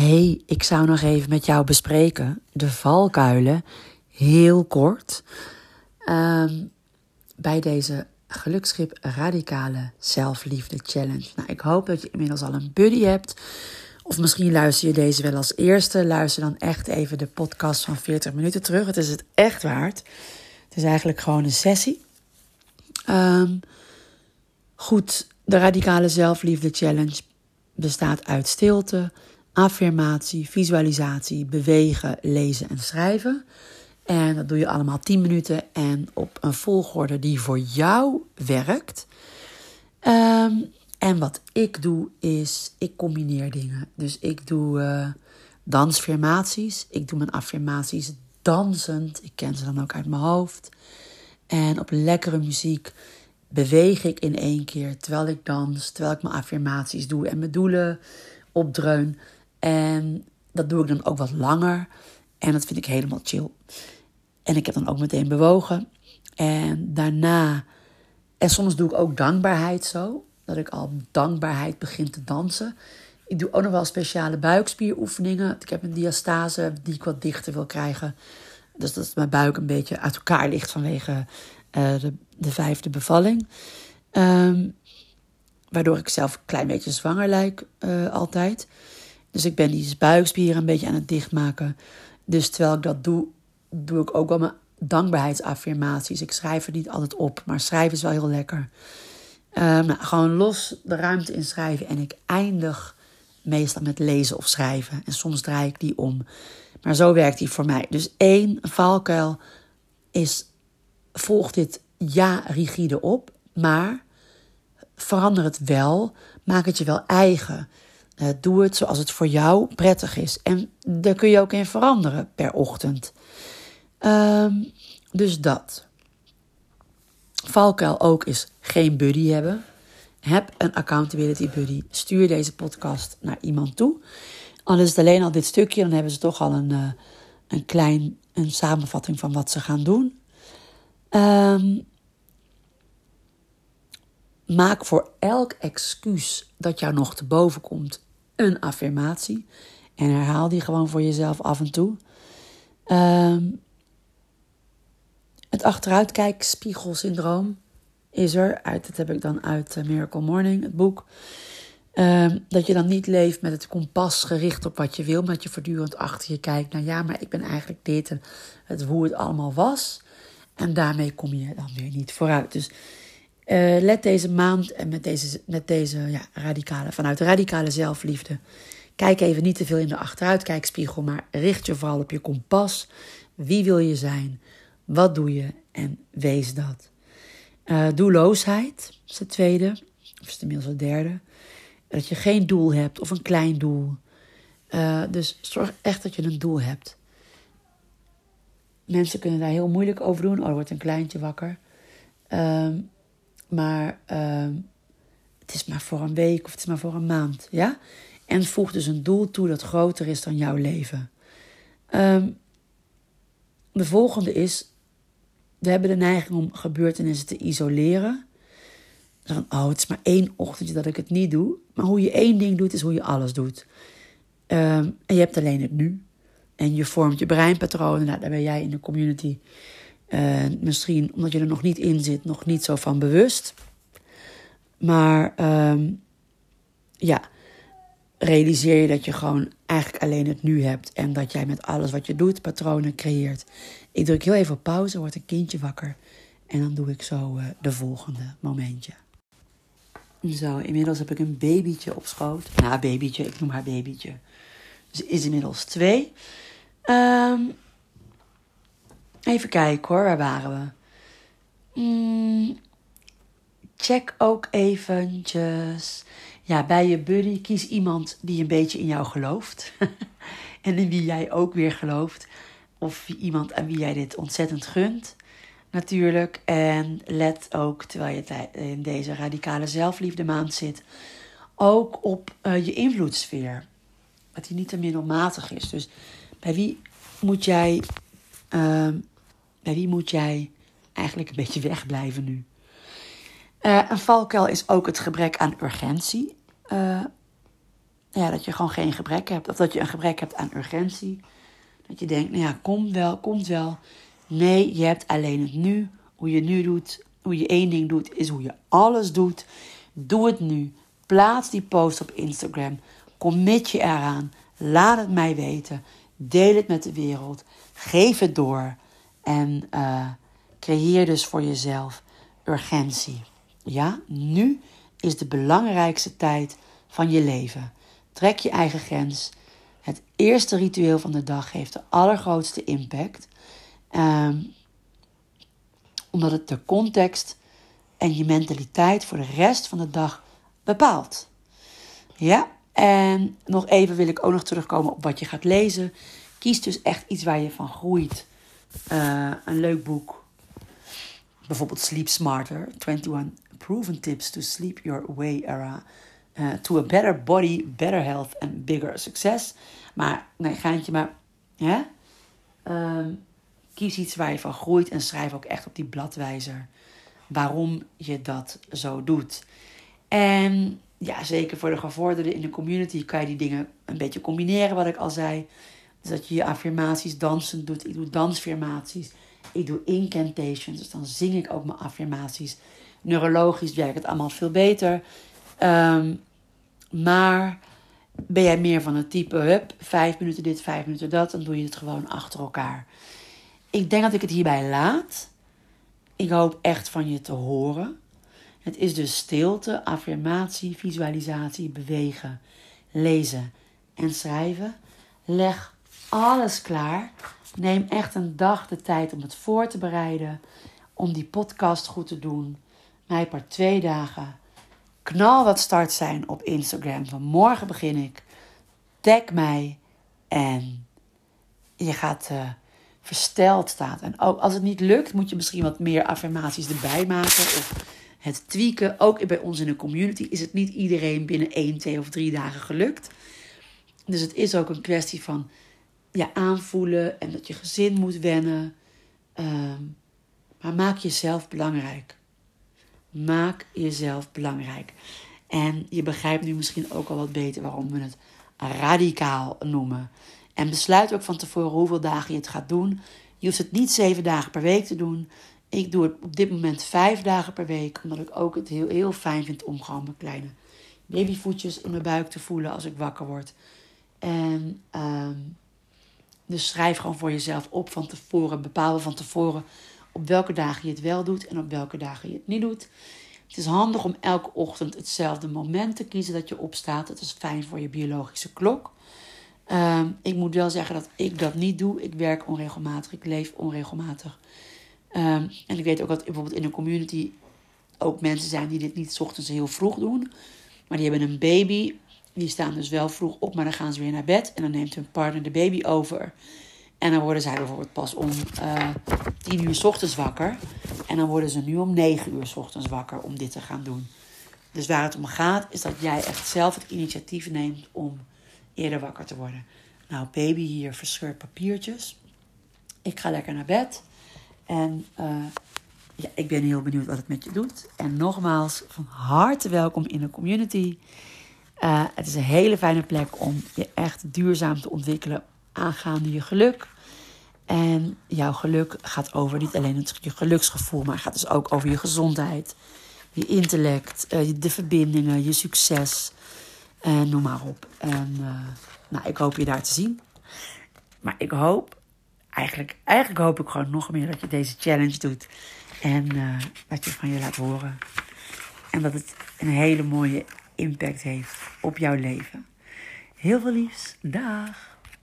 hey, ik zou nog even met jou bespreken de valkuilen, heel kort, ehm, bij deze gelukschip radicale zelfliefde challenge. Nou, ik hoop dat je inmiddels al een buddy hebt. Of misschien luister je deze wel als eerste. Luister dan echt even de podcast van 40 minuten terug. Het is het echt waard. Het is eigenlijk gewoon een sessie. Um, goed, de radicale zelfliefde challenge bestaat uit stilte, affirmatie, visualisatie, bewegen, lezen en schrijven. En dat doe je allemaal 10 minuten en op een volgorde die voor jou werkt. Ehm, en wat ik doe is, ik combineer dingen. Dus ik doe uh. Ik doe mijn affirmaties dansend. Ik ken ze dan ook uit mijn hoofd. En op lekkere muziek beweeg ik in één keer terwijl ik dans, terwijl ik mijn affirmaties doe en mijn doelen opdreun. En dat doe ik dan ook wat langer. En dat vind ik helemaal chill. En ik heb dan ook meteen bewogen. En daarna, en soms doe ik ook dankbaarheid zo. Dat ik al dankbaarheid begin te dansen. Ik doe ook nog wel speciale buikspieroefeningen. Ik heb een diastase die ik wat dichter wil krijgen. Dus dat mijn buik een beetje uit elkaar ligt vanwege uh, de, de, vijfde bevalling. Um, waardoor ik zelf een klein beetje zwanger lijk uh, altijd. Dus ik ben die buikspieren een beetje aan het dichtmaken. Dus terwijl ik dat doe, doe ik ook wel mijn dankbaarheidsaffirmaties. Ik schrijf er niet altijd op, maar schrijven is wel heel lekker. Um, nou, gewoon los de ruimte inschrijven. En ik eindig meestal met lezen of schrijven. En soms draai ik die om. Maar zo werkt die voor mij. Dus één valkuil is: volg dit ja rigide op, maar verander het wel. Maak het je wel eigen. Uh, doe het zoals het voor jou prettig is. En daar kun je ook in veranderen per ochtend. Um, dus dat. Valkuil ook is geen buddy hebben. Heb een accountability buddy. Stuur deze podcast naar iemand toe. Al is het alleen al dit stukje, dan hebben ze toch al een, uh, een klein een samenvatting van wat ze gaan doen. Um, maak voor elk excuus dat jou nog te boven komt een affirmatie. En herhaal die gewoon voor jezelf af en toe. Um, het achteruitkijkspiegelsyndroom is er. Uit, dat heb ik dan uit uh, Miracle Morning, het boek. Um, dat je dan niet leeft met het kompas gericht op wat je wil, maar dat je voortdurend achter je kijkt naar ja, maar ik ben eigenlijk dit en het, hoe het allemaal was. En daarmee kom je dan weer niet vooruit. Dus uh, let deze maand en met deze, met deze ja, radicale, vanuit radicale zelfliefde. Kijk even niet te veel in de achteruitkijkspiegel, maar richt je vooral op je kompas. Wie wil je zijn? Wat doe je? En wees dat. Uh, doelloosheid is de tweede, of is inmiddels de derde. Dat je geen doel hebt of een klein doel. Uh, dus zorg echt dat je een doel hebt. Mensen kunnen daar heel moeilijk over doen. Oh, er wordt een kleintje wakker. Um, maar uh, het is maar voor een week of het is maar voor een maand. Ja? En voeg dus een doel toe dat groter is dan jouw leven. Um, de volgende is, we hebben de neiging om gebeurtenissen te isoleren. Dan, oh, het is maar één ochtendje dat ik het niet doe. Maar hoe je één ding doet, is hoe je alles doet. Um, en je hebt alleen het nu. En je vormt je breinpatronen. Nou, daar ben jij in de community uh, misschien omdat je er nog niet in zit, nog niet zo van bewust. Maar um, ja, realiseer je dat je gewoon eigenlijk alleen het nu hebt. En dat jij met alles wat je doet patronen creëert. Ik druk heel even op pauze, wordt een kindje wakker. En dan doe ik zo uh, de volgende momentje. Zo, inmiddels heb ik een babytje op schoot. Nou, babytje, ik noem haar babytje. Ze is inmiddels twee. Um, Even kijken hoor, waar waren we? Mm, check ook eventjes. Ja, bij je buddy kies iemand die een beetje in jou gelooft. en in wie jij ook weer gelooft. Of iemand aan wie jij dit ontzettend gunt. Natuurlijk. En let ook, terwijl je in deze radicale zelfliefde maand zit, ook op uh, je invloedssfeer. Dat die niet te middelmatig is. Dus bij wie moet jij uh, bij wie moet jij eigenlijk een beetje wegblijven nu? Uh, een valkuil is ook het gebrek aan urgentie. Uh, ja, dat je gewoon geen gebrek hebt. Of dat je een gebrek hebt aan urgentie. Dat je denkt, nou ja, komt wel, komt wel. Nee, je hebt alleen het nu. Hoe je nu doet, hoe je één ding doet, is hoe je alles doet. Doe het nu. Plaats die post op Instagram. Commit je eraan. Laat het mij weten. Deel het met de wereld. Geef het door. En uh, creëer dus voor jezelf urgentie. Ja, nu is de belangrijkste tijd van je leven. Trek je eigen grens. Het eerste ritueel van de dag heeft de allergrootste impact. Um, omdat het de context en je mentaliteit voor de rest van de dag bepaalt. Ja, en nog even wil ik ook nog terugkomen op wat je gaat lezen. Kies dus echt iets waar je van groeit. Uh, een leuk boek. Bijvoorbeeld Sleep Smarter. 21 Proven Tips to Sleep Your Way era, uh, to a Better Body, Better Health and Bigger Success. Maar, nee, geintje, maar... Hè? Um, kies iets waar je van groeit en schrijf ook echt op die bladwijzer waarom je dat zo doet. En ja, zeker voor de gevorderden in de community kan je die dingen een beetje combineren, wat ik al zei. Dus dat je je affirmaties dansen doet. Ik doe dansfirmaties. Ik doe incantations. Dus dan zing ik ook mijn affirmaties. Neurologisch werkt het allemaal veel beter. Um, maar ben jij meer van het type, hup, vijf minuten dit, vijf minuten dat, dan doe je het gewoon achter elkaar. Ik denk dat ik het hierbij laat. Ik hoop echt van je te horen. Het is dus stilte, affirmatie, visualisatie, bewegen, lezen en schrijven. Leg alles klaar. Neem echt een dag de tijd om het voor te bereiden. Om die podcast goed te doen. Mij per twee dagen. Knal wat start zijn op Instagram. Vanmorgen begin ik. Tag mij. En je gaat uh, versteld staan. En ook als het niet lukt, moet je misschien wat meer affirmaties erbij maken. Of het tweaken. Ook bij ons in de community is het niet iedereen binnen 1, 2 of 3 dagen gelukt. Dus het is ook een kwestie van ja, aanvoelen en dat je gezin moet wennen. Um, maar maak jezelf belangrijk. Maak jezelf belangrijk. En je begrijpt nu misschien ook al wat beter waarom we het radicaal noemen. En besluit ook van tevoren hoeveel dagen je het gaat doen. Je hoeft het niet zeven dagen per week te doen. Ik doe het op dit moment vijf dagen per week, omdat ik ook het heel, heel fijn vind om gewoon mijn kleine babyvoetjes in mijn buik te voelen als ik wakker word. En um, dus schrijf gewoon voor jezelf op van tevoren, bepaal van tevoren op welke dagen je het wel doet en op welke dagen je het niet doet. Het is handig om elke ochtend hetzelfde moment te kiezen dat je opstaat. Dat is fijn voor je biologische klok. Uh, ik moet wel zeggen dat ik dat niet doe. Ik werk onregelmatig, ik leef onregelmatig. Um, en ik weet ook dat bijvoorbeeld in een community ook mensen zijn die dit niet ochtends heel vroeg doen. Maar die hebben een baby. Die staan dus wel vroeg op, maar dan gaan ze weer naar bed. En dan neemt hun partner de baby over. En dan worden zij bijvoorbeeld pas om uh, tien uur s ochtends wakker. En dan worden ze nu om negen uur s ochtends wakker om dit te gaan doen. Dus waar het om gaat, is dat jij echt zelf het initiatief neemt om eerder wakker te worden. Nou, baby hier verscheurt papiertjes. Ik ga lekker naar bed. En uh, ja, ik ben heel benieuwd wat het met je doet. En nogmaals, van harte welkom in de community. Uh, het is een hele fijne plek om je echt duurzaam te ontwikkelen aangaande je geluk. En jouw geluk gaat over niet alleen het, je geluksgevoel, maar gaat dus ook over je gezondheid, je intellect, uh, de verbindingen, je succes. En noem maar op. En nou, ik hoop je daar te zien. Maar ik hoop, eigenlijk, eigenlijk hoop ik gewoon nog meer dat je deze challenge doet. En dat je van je laat horen. En dat het een hele mooie impact heeft op jouw leven. Heel veel liefs. Dag.